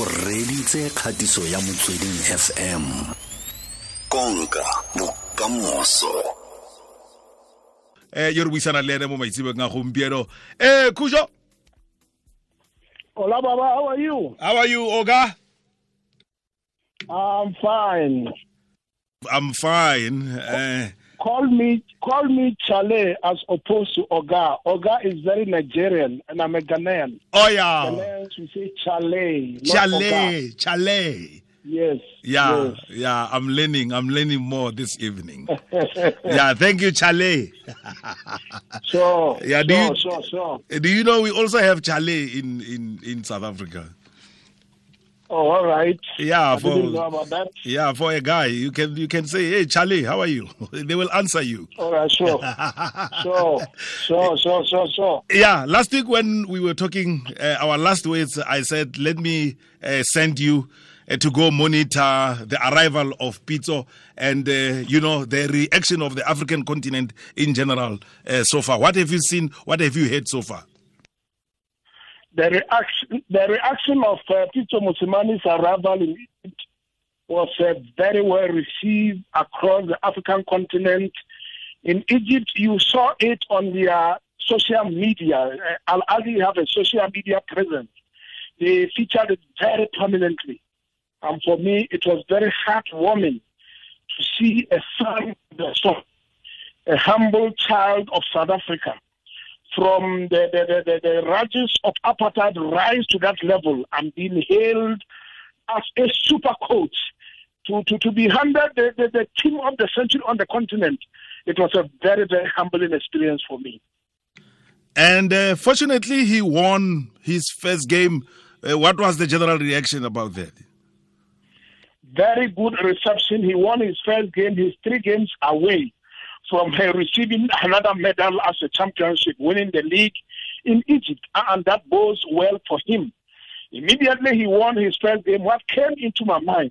o reditse kgatiso ya motsweding fm konka bokamoso eh yo re buisana le ene mo maitsebeng a gompieno eh khuso Hola, Baba. How are you? how are you oga I'm fine. i'm fine eh Call me, call me Chale as opposed to Oga. Oga is very Nigerian, and I'm a Ghanaian. oh yeah Ghanaians we say Chale, chale chale Yes. yeah yeah i'm learning i'm learning more this evening yeah thank you chale Sure. Yeah, do Sure. you- Sure. Sure. do you know we also have chale in in in south africa Oh, all right. yeah I for about that. yeah for a guy you can you can say hey charlie how are you they will answer you All right. Sure. sure. Sure. Sure. Sure. Sure. Yeah, last week when we were talking, uh, our last words, I said, let me uh, send you uh, to go monitor the arrival of Pitso and, uh, you know, the reaction of the African continent in general uh, so far. What have you seen? What have you heard so far? The reaction, the reaction of uh, Pitso Mosimane's arrival in Egypt was uh, very well received across the African continent. In Egypt, you saw it on their social media. Uh, Al Ahly have a social media presence. They featured it very prominently. And for me, it was very heartwarming to see a son a humble child of South Africa, from the, the, the, the, the rages of apartheid rise to that level and being hailed as a super coach to, to, to be handed the, the, the team of the century on the continent. It was a very, very humbling experience for me. And uh, fortunately, he won his first game. Uh, what was the general reaction about that? Very good reception. He won his first game. his three games away from uh, receiving another medal as a championship, winning the league in Egypt. And that bodes well for him. Immediately he won his first game. What came into my mind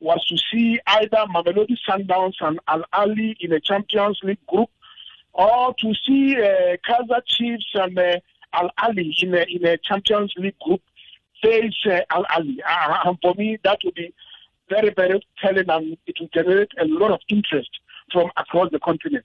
was to see either Mamelodi Sundowns and Al Ahly in a Champions League group, or to see uh, Chiefs and uh, Al Ahly in a, in a Champions League group face uh, Al Ahly. Uh, and for me, that would be very, very telling, and it will generate a lot of interest from across the continent.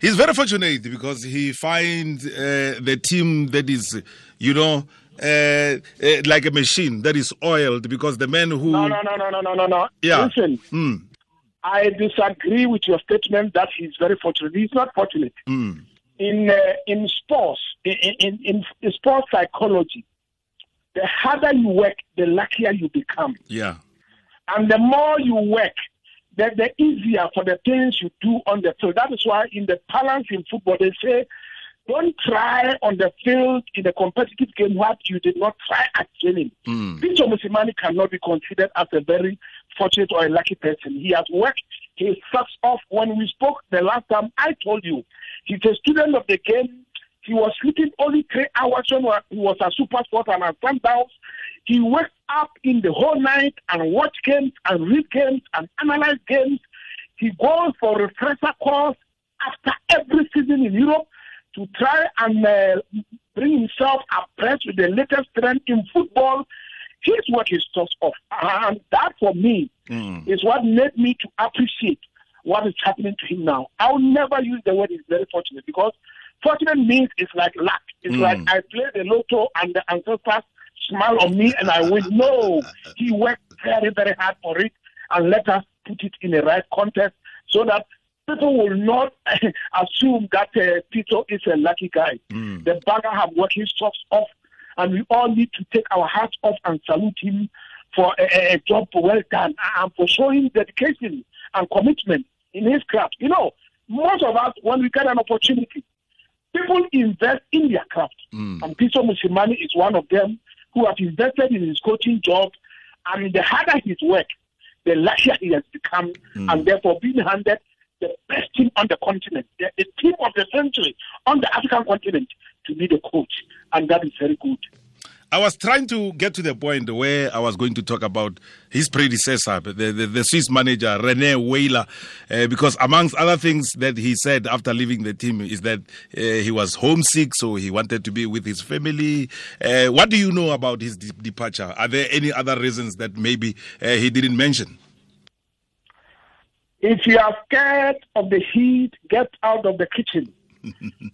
He's very fortunate because he finds uh, the team that is, you know, uh, uh, like a machine that is oiled because the men who. No, no, no, no, no, no, no, no. Yeah. Listen, Mm, I disagree with your statement that he's very fortunate. He's not fortunate. mm, in uh, in sports, in, in, in, in sports psychology, the harder you work, the luckier you become. yeah. And the more you work, the, the easier for the things you do on the field. That is why in the balance in football, they say, don't try on the field in a competitive game what you did not try at training. Mm. Pitso Mosimane cannot be considered as a very fortunate or a lucky person. He has worked his socks off. When we spoke the last time, I told you he's a student of the game. He was sleeping only three hours when he was a SuperSport and at Sundowns. He wakes up in the whole night and watch games and read games and analyze games. He goes for refresher course after every season in Europe to try and uh, bring himself abreast with the latest trend in football. His what is just off. And that for me Mm. is what made me to appreciate what is happening to him now. I'll never use the word is very fortunate because fortunate means it's like luck. It's Mm. like I play the lotto and the ancestors smile on me and I win. No, he worked very, very hard for it and let us put it in the right context so that people will not assume that uh, Pitso is a lucky guy. Mm. The bagger have worked his socks off and we all need to take our hats off and salute him for a, a- a job well done and for showing dedication and commitment in his craft. You know, most of us, when we get an opportunity, people invest in their craft. Mm. And Pitso Mosimane is one of them who has invested in his coaching job. And the harder his work, the luckier he has become, and therefore being handed the best team on the continent, the, the team of the century on the African continent to be the coach. And that is very good. I was trying to get to the point where I was going to talk about his predecessor, the, the, the Swiss manager, Rene Weiler, uh, because amongst other things that he said after leaving the team is that uh, he was homesick, so he wanted to be with his family. Uh, what do you know about his de- departure? Are there any other reasons that maybe uh, he didn't mention? If you are scared of the heat, get out of the kitchen.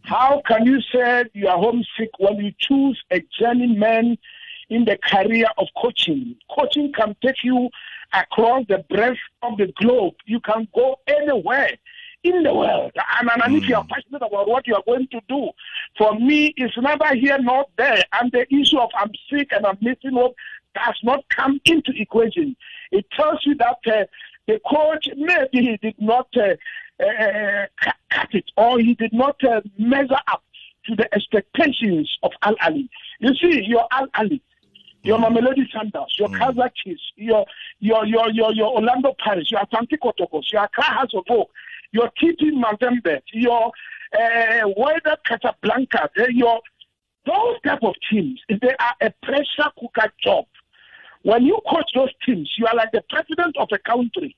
How can you say you are homesick when you choose a journeyman in the career of coaching? Coaching can take you across the breadth of the globe. You can go anywhere in the world. And, and, and mm. if you are hmm. passionate about what you are going to do, for me, it's neither here nor there. And the issue of I'm sick and I'm missing hope does not come into equation. It tells you that uh, the coach maybe he did not uh, cut it or he did not uh, measure up to the expectations of Al Ahly. You see, your Al Ahly, your mm. Mamelodi Sundowns, your mm. Kaizer Chiefs, your your your your your Orlando Pirates, your Asante Kotokos, your Accra Hearts of Oak, your TP Mazembe, your uh, Wydad Casablanca, your those type of teams, they are a pressure cooker job. When you coach those teams, you are like the president of a country.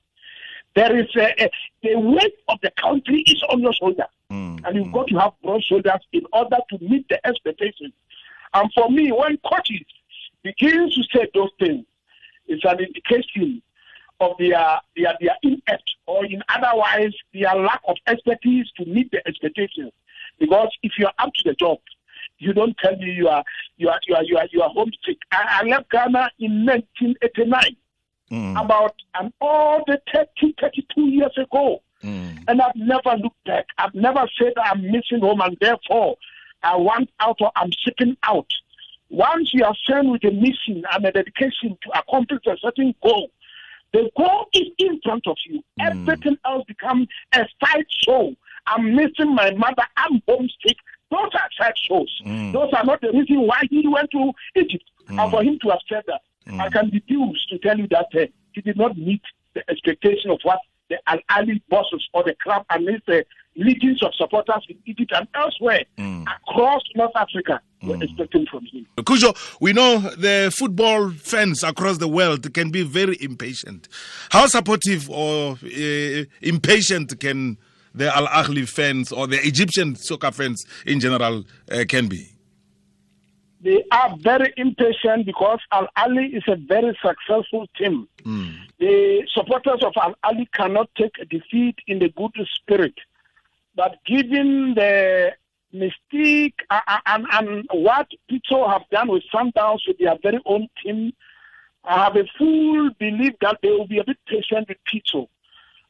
There is a, a, the weight of the country is on your shoulders, mm, and you've mm. got to have broad shoulders in order to meet the expectations. And for me, when coaches begin to say those things, it's an indication of their their their inept or in otherwise their lack of expertise to meet the expectations. Because if you are up to the job, you don't tell me you are you are you are you are, you are homesick. I, I left Ghana in 1989, mm. about an all the 30, 32 years ago, mm. and I've never looked back. I've never said I'm missing home, and therefore I want out or I'm seeking out. Once you are sent with a mission and a dedication to accomplish a certain goal, the goal is in front of you. Mm. Everything else becomes a side show. I'm missing my mother. I'm homesick. Those are side shows. Mm. Those are not the reason why he went to Egypt. Mm. And for him to have said that, mm. I can deduce to tell you that uh, he did not meet the expectation of what the Al Ahly bosses or the club and the legions of supporters in Egypt and elsewhere mm. across North Africa were mm. expecting from him. Cujo, we know the football fans across the world can be very impatient. How supportive or uh, impatient can the Al Ahly fans or the Egyptian soccer fans in general uh, can be? They are very impatient because Al Ahly is a very successful team. Mm. The supporters of Al Ahly cannot take a defeat in the good spirit. But given the mystique and, uh, uh, and, and what people have done with Sundowns with their very own team, I have a full belief that they will be a bit patient with people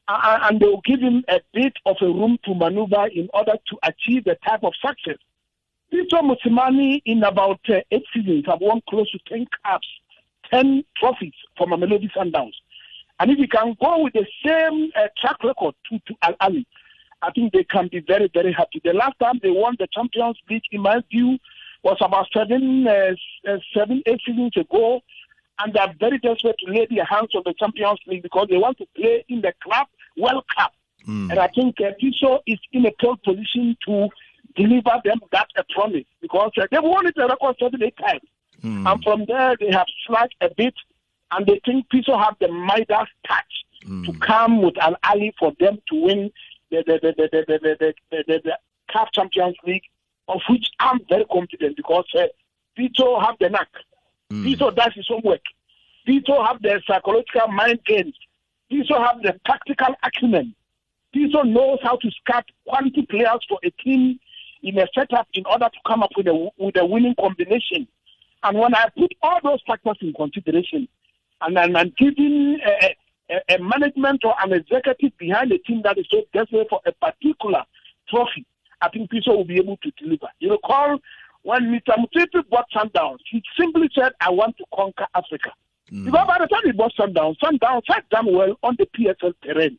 uh, and they will give him a bit of a room to maneuver in order to achieve the type of success. Pitso Mosimane, in about uh, eight seasons, have won close to 10 caps, 10 trophies from for Mamelodi Sundowns. And if he can go with the same uh, track record to, to Al Ahly, I think they can be very, very happy. The last time they won the Champions League, in my view, was about seven, uh, uh seven, eight seasons ago and they are very desperate to lay their hands on the Champions League because they want to play in the Club World Cup. Mm. And I think uh, is in a pole position to deliver them that a promise because uh, they've won it a record seven, eight times. Mm. And from there, they have slacked a bit, and they think Pitso have the Midas touch mm. to come with an ally for them to win the the the the the the, the, the, the, the CAF Champions League, of which I'm very confident because uh, Pitso have the knack. Mm. Pitso does his homework. Pitso have the psychological mind games. Pitso have the tactical acumen. Pitso knows how to scout quality players for a team in a setup in order to come up with a with a winning combination. And when I put all those factors in consideration, and then I'm giving a, a, a, management or an executive behind a team that is so desperate for a particular trophy, I think Pitso will be able to deliver. You recall when Mr. Motsepe bought Sundowns, he simply said, I want to conquer Africa. Mm. Because by the time he bought Sundowns, Sundowns had done well on the PSL terrain.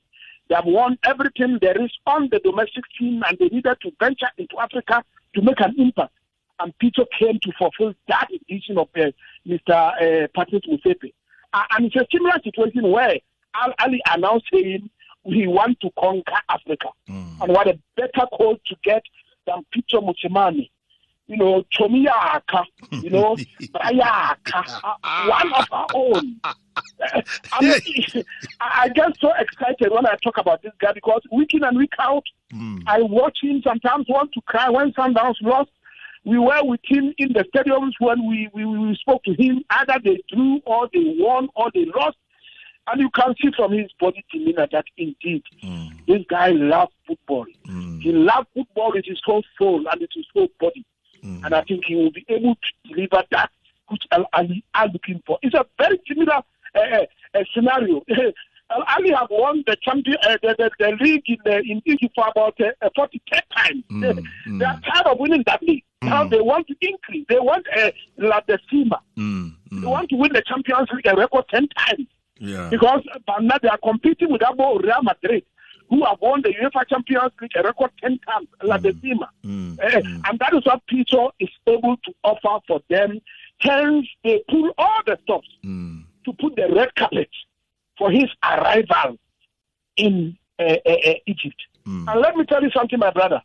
They have won everything there is on the domestic scene and they needed to venture into Africa to make an impact. And Pitso came to fulfill that vision of uh, Mr. Uh, Patrice Motsepe. Uh, and it's a similar situation where Al Ahly announced saying, we want to conquer Africa. Mm. And what a better call to get than Pitso Mosimane you know, Chomiyaka, you know, Brayaka, uh, one of our own. I, mean, I get so excited when I talk about this guy because week in and week out, mm. I watch him sometimes want to cry when Sundowns lost. We were with him in the stadiums when we, we, we spoke to him. Either they drew or they won or they lost. And you can see from his body demeanor that indeed mm. this guy loves football. Mm. He loves football with his whole soul and with his whole body. Mm. And I think he will be able to deliver that which Al Ahly are looking for. It's a very similar uh, uh, scenario. Al Ahly have won the champion, uh, the, the, the, league in, the, in Egypt for about uh, 40 times. Mm, they, mm. they are tired of winning that league. Mm. Now they want to increase. They want uh, La Decima. Mm. They want to win the Champions League a record 10 times. Yeah. Because now they are competing with Abo Real Madrid who have won the UEFA Champions League a record 10 times, La Decima. Mm, uh, mm. And that is what Pitso is able to offer for them. Hence, they pull all the stops mm. to put the red carpet for his arrival in uh, uh, Egypt. Mm. And let me tell you something, my brother.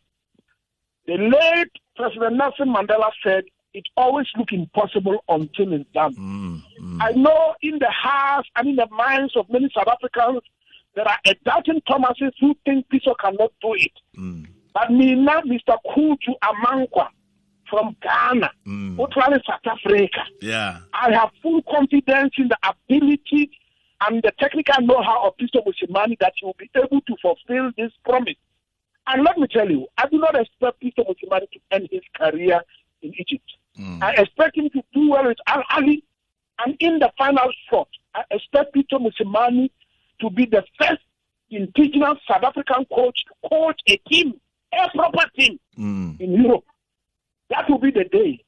The late President Nelson Mandela said, it always looks impossible until it's done. Mm, mm. I know in the hearts and in the minds of many South Africans, there are a doubting Thomases who think Pitso cannot do it. Mm. But me now, Mr. Coudjue Amankwa from Ghana, mm. South Africa. Yeah. I have full confidence in the ability and the technical know-how of Pitso Mosimane that he will be able to fulfill this promise. And let me tell you, I do not expect Pitso Mosimane to end his career in Egypt. Mm. I expect him to do well with Al Ahly. And in the final shot, I expect Pitso Mosimane to be the first indigenous South African coach to coach a team, a proper team mm. in Europe. That will be the day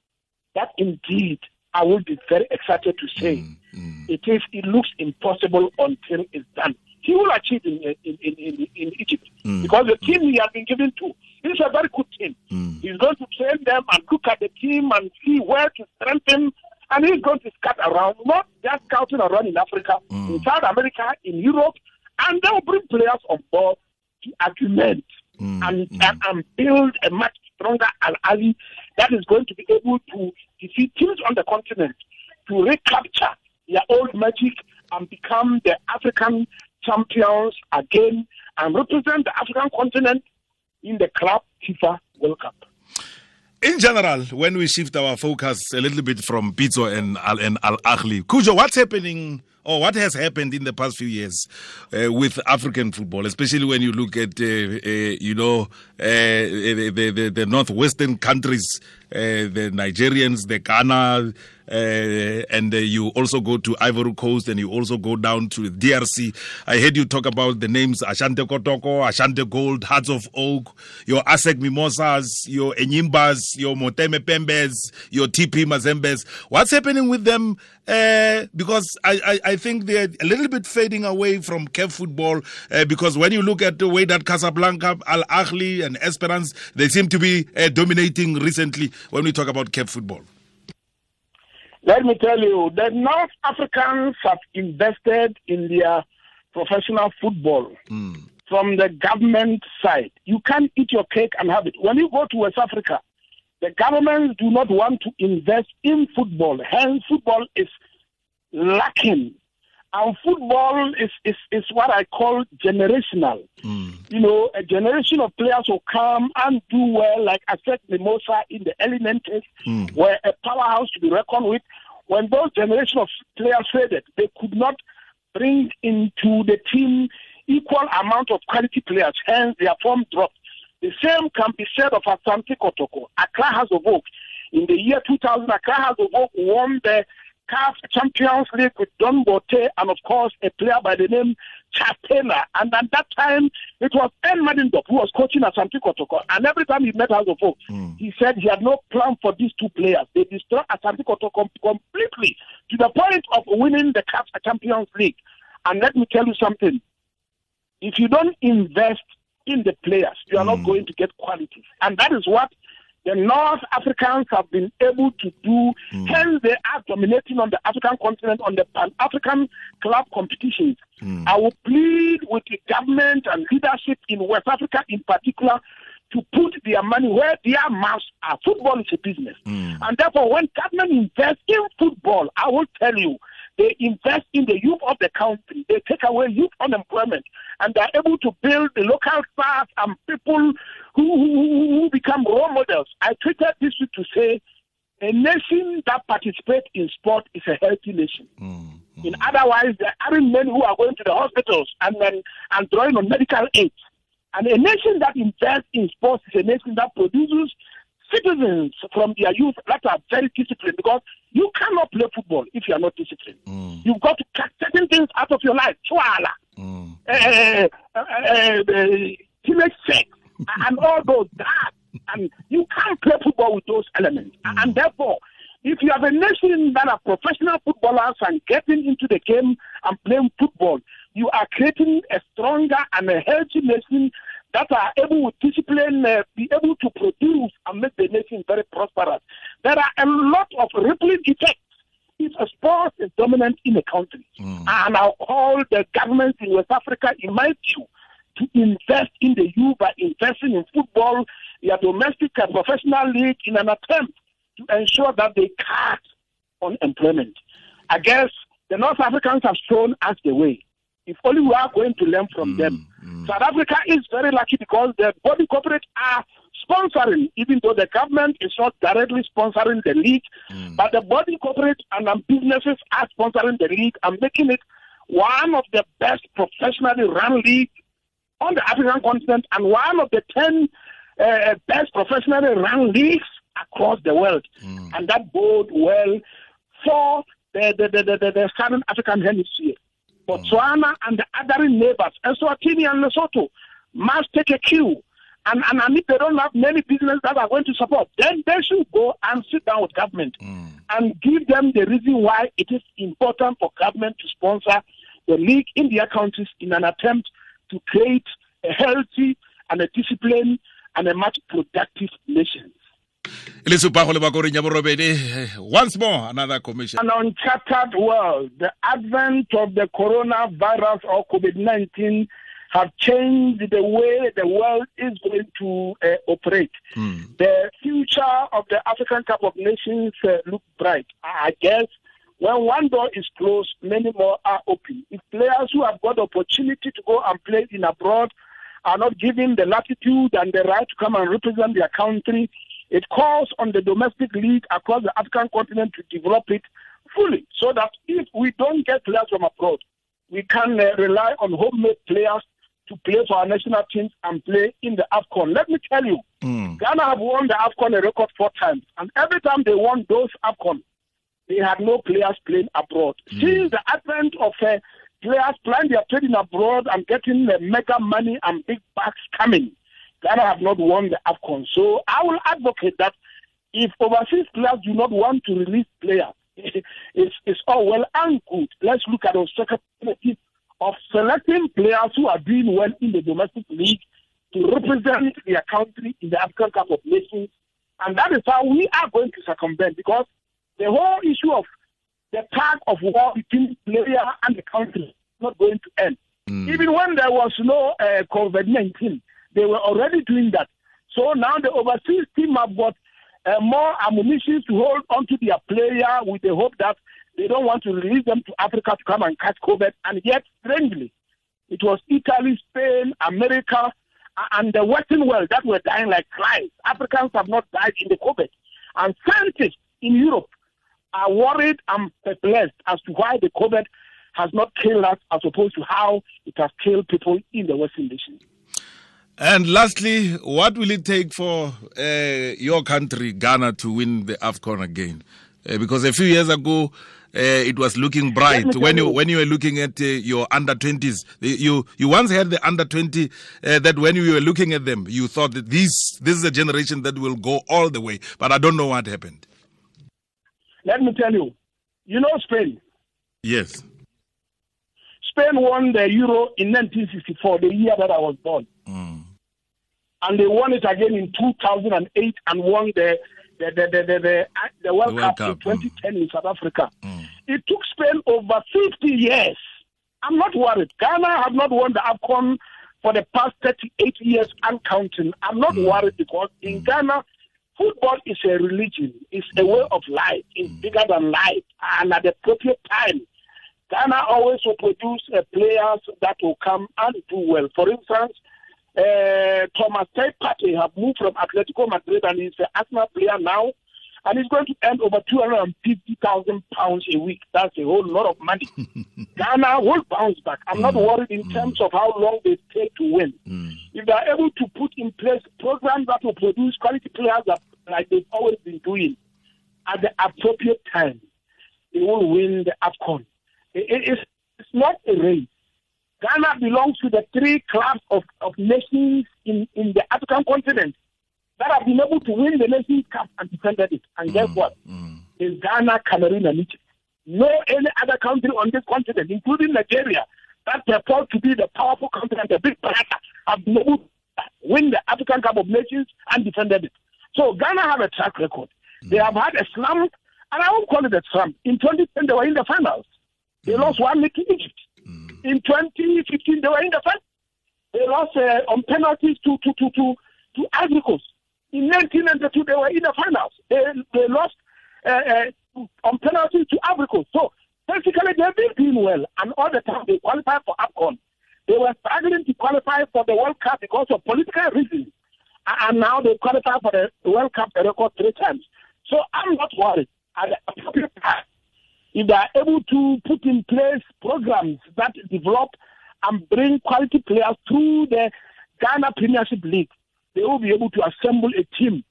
that indeed I will be very excited to say mm. Mm. it is. It looks impossible until it's done. He will achieve in in, in, in, in Egypt mm. because the team he has been given to is a very good team. Mm. He's going to train them and look at the team and see where to strengthen and he's going to scout around, not just scouting around in Africa, mm. in South America, in Europe, and they'll bring players on board to augment mm. and, mm. and, and build a much stronger Al Ahly that is going to be able to defeat teams on the continent to recapture their old magic and become the African champions again and represent the African continent in the club FIFA World Cup in general, when we shift our focus a little bit from Pitso and and Al Ahly, Kujo, what's happening or what has happened in the past few years uh, with African football, especially when you look at, uh, uh, you know, uh, the, the, the, northwestern countries, the Nigerians, the Ghana, uh, and uh, you also go to Ivory Coast and you also go down to DRC. I heard you talk about the names Asante Kotoko, Ashanti Gold, Hearts of Oak, your ASEC Mimosas, your Enyimbas, your Motema Pembes, your TP Mazembes. What's happening with them? Uh, because I, I, I, think they're a little bit fading away from CAF football uh, because when you look at the way that Casablanca, Al Ahly, and Esperance, they seem to be uh, dominating recently when we talk about CAF football. Let me tell you, the North Africans have invested in their professional football mm. from the government side. You can't eat your cake and have it. When you go to West Africa, the governments do not want to invest in football. Hence, football is lacking. And football is, is, is what I call generational. Mm. You know, a generation of players will come and do well, like I said, Mimosa in the 90s, mm. were a powerhouse to be reckoned with. When those generation of players faded, they could not bring into the team equal amount of quality players, hence their form dropped. The same can be said of Asante Kotoko. Accra Hearts of Oak. In the year 2000, Accra Hearts of Oak won the CAF Champions League with Don Bote and, of course, a player by the name Chapela. And at that time, it was En Madindop who was coaching at Asante Kotoko. And every time he met Hearts of Oak, mm. he said he had no plan for these two players. They destroyed Asante Kotoko completely to the point of winning the CAF Champions League. And let me tell you something. If you don't invest in the players, you are mm. not hmm. going to get quality. And that is what the North Africans have been able to do. Mm. Hence, they are dominating on the African continent on the Pan African club competitions. Mm. I will plead with the government and leadership in West Africa in particular to put their money where their mouths are. Football is a business. Mm. And therefore, when government invests in football, I will tell you, they invest in the youth of the country. They take away youth unemployment, and they're able to build the local stars and people who, who, who become role models. I tweeted this week to say, a nation that participates in sport is a healthy nation. Mm. In otherwise, there aren't men who are going to the hospitals and then and drawing on medical aid. And a nation that invests in sports is a nation that produces citizens from their youth that are very disciplined because you cannot play football if you are not disciplined. Mm. You've got to cut certain things out of your life. Chwala, Mm. uh, uh, uh, teenage sex, and all those that. And you can't play football with those elements. And therefore, if you have a nation that are professional footballers and getting into the game and playing football, you are creating a stronger and a healthy nation that are able with discipline, uh, be able to produce and make the nation very prosperous. There are a lot of rippling effects if a sport is dominant in a country. And I'll call the governments in West Africa, in my view, to invest in the youth by investing in football, your domestic and professional league in an attempt to ensure that they cut unemployment. I guess the North Africans have shown us the way. If only we are going to learn from them. Mm, mm. South Africa is very lucky because the body corporate are sponsoring, even though the government is not directly sponsoring the league, mm. but the body corporate and businesses are sponsoring the league and making it one of the best professionally run leagues on the African continent and one of the 10 uh, best professionally run leagues across the world. And that bode well for the, the, the, the, the, the Southern African hemisphere. Botswana and the other neighbors, Eswatini and Lesotho, must take a cue. And, and, and if they don't have many businesses that are going to support, then they should go and sit down with government hmm. and give them the reason why it is important for government to sponsor the league in their countries in an attempt to create a healthy and a disciplined and a much productive nation. Le supa go le bakoreng ya borobedi eh, once more another commission An uncharted world, the advent of the coronavirus or COVID 19 have changed the way the world is going to uh, operate. The future of the African Cup of Nations uh, look bright. I guess when one door is closed, many more are open. If players who have got the opportunity to go and play in abroad are not given the latitude and the right to come and represent their country, it calls on the domestic league across the African continent to develop it fully so that if we don't get players from abroad, we can uh, rely on homemade players to play for our national teams and play in the AFCON. Let me tell you, Ghana have won the AFCON a record four times, and every time they won those AFCON, they had no players playing abroad. Since the advent of uh, players playing their trading abroad and getting uh, mega money and big bucks coming, Ghana have not won the AFCON. So I will advocate that if overseas players do not want to release players, it's, it's all well and good. Let's look at the second of selecting players who are doing well in the domestic league to represent their country in the African Cup of Nations. And that is how we are going to circumvent because the whole issue of the tag of war between player and the country is not going to end. Even when there was no uh, COVID 19, they were already doing that. So now the overseas team have got uh, more ammunition to hold onto their player with the hope that they don't want to release them to Africa to come and catch COVID. And yet, strangely, it was Italy, Spain, America, and the Western world that were dying like flies. Africans have not died in the COVID. And scientists in Europe are worried and perplexed as to why the COVID has not killed us as opposed to how it has killed people in the Western nations. And lastly, what will it take for uh, your country, Ghana, to win the AFCON again? Uh, because a few years ago, uh, it was looking bright when you you. when you were looking at uh, your under 20s. You you once had the under 20 uh, that when you were looking at them, you thought that this this is a generation that will go all the way. But I don't know what happened. Let me tell you, you know Spain. Yes. Spain won the Euro in 1964, the year that I was born. And they won it again in 2008 and won the the the the, the, the, the World, The World Cup, Cup, in 2010 in South Africa. It took Spain over 50 years. I'm not worried. Ghana have not won the AFCON for the past 38 years and counting. I'm not Mm. worried because in Ghana, football is a religion, it's a way of life, it's Mm. bigger than life. And at the appropriate time, Ghana always will produce uh, players that will come and do well. For instance, uh, Thomas Partey have moved from Atletico Madrid and he's an Arsenal player now. And he's going to earn over 250,000 pounds a week. That's a whole lot of money. Ghana will bounce back. I'm not mm. worried in mm. terms of how long they take to win. Mm. If they're able to put in place programs that will produce quality players that, like they've always been doing at the appropriate time, they will win the AFCON. It- it- it's, it's not a race. Ghana belongs to the three clubs of, of nations in, in the African continent that have been able to win the Nations Cup and defended it. And guess mm, what? Mm. It's Ghana, Cameroon, and Egypt. No any other country on this continent, including Nigeria, that purport to be the powerful continent, the big brother, have been able to win the African Cup of Nations and defended it. So Ghana have a track record. Mm. They have had a slump, and I won't call it a slump. In 2010, they were in the finals. They lost one league to Egypt. In 2015, they were in the finals. They lost uh, on penalties to to to to, to Ivory. In 1992, they were in the finals. They they lost uh, uh, on penalties to Ivory. So basically, they've been doing well, and all the time they qualified for AFCON. They were struggling to qualify for the World Cup because of political reasons, and now they qualify for the World Cup record three times. So I'm not worried. At the appropriate time, if they are able to put in place programs that develop and bring quality players through the Ghana Premiership League, they will be able to assemble a team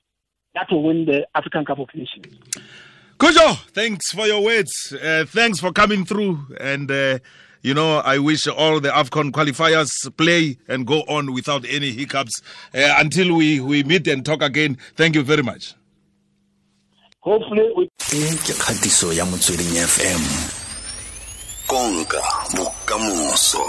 that will win the African Cup of Nations. Kujo, thanks for your words. Uh, thanks for coming through. And, uh, you know, I wish all the AFCON qualifiers play and go on without any hiccups uh, until we, we meet and talk again. Thank you very much. Hopefully, we e ke kgatiso ya motsweding fm konka bokamoso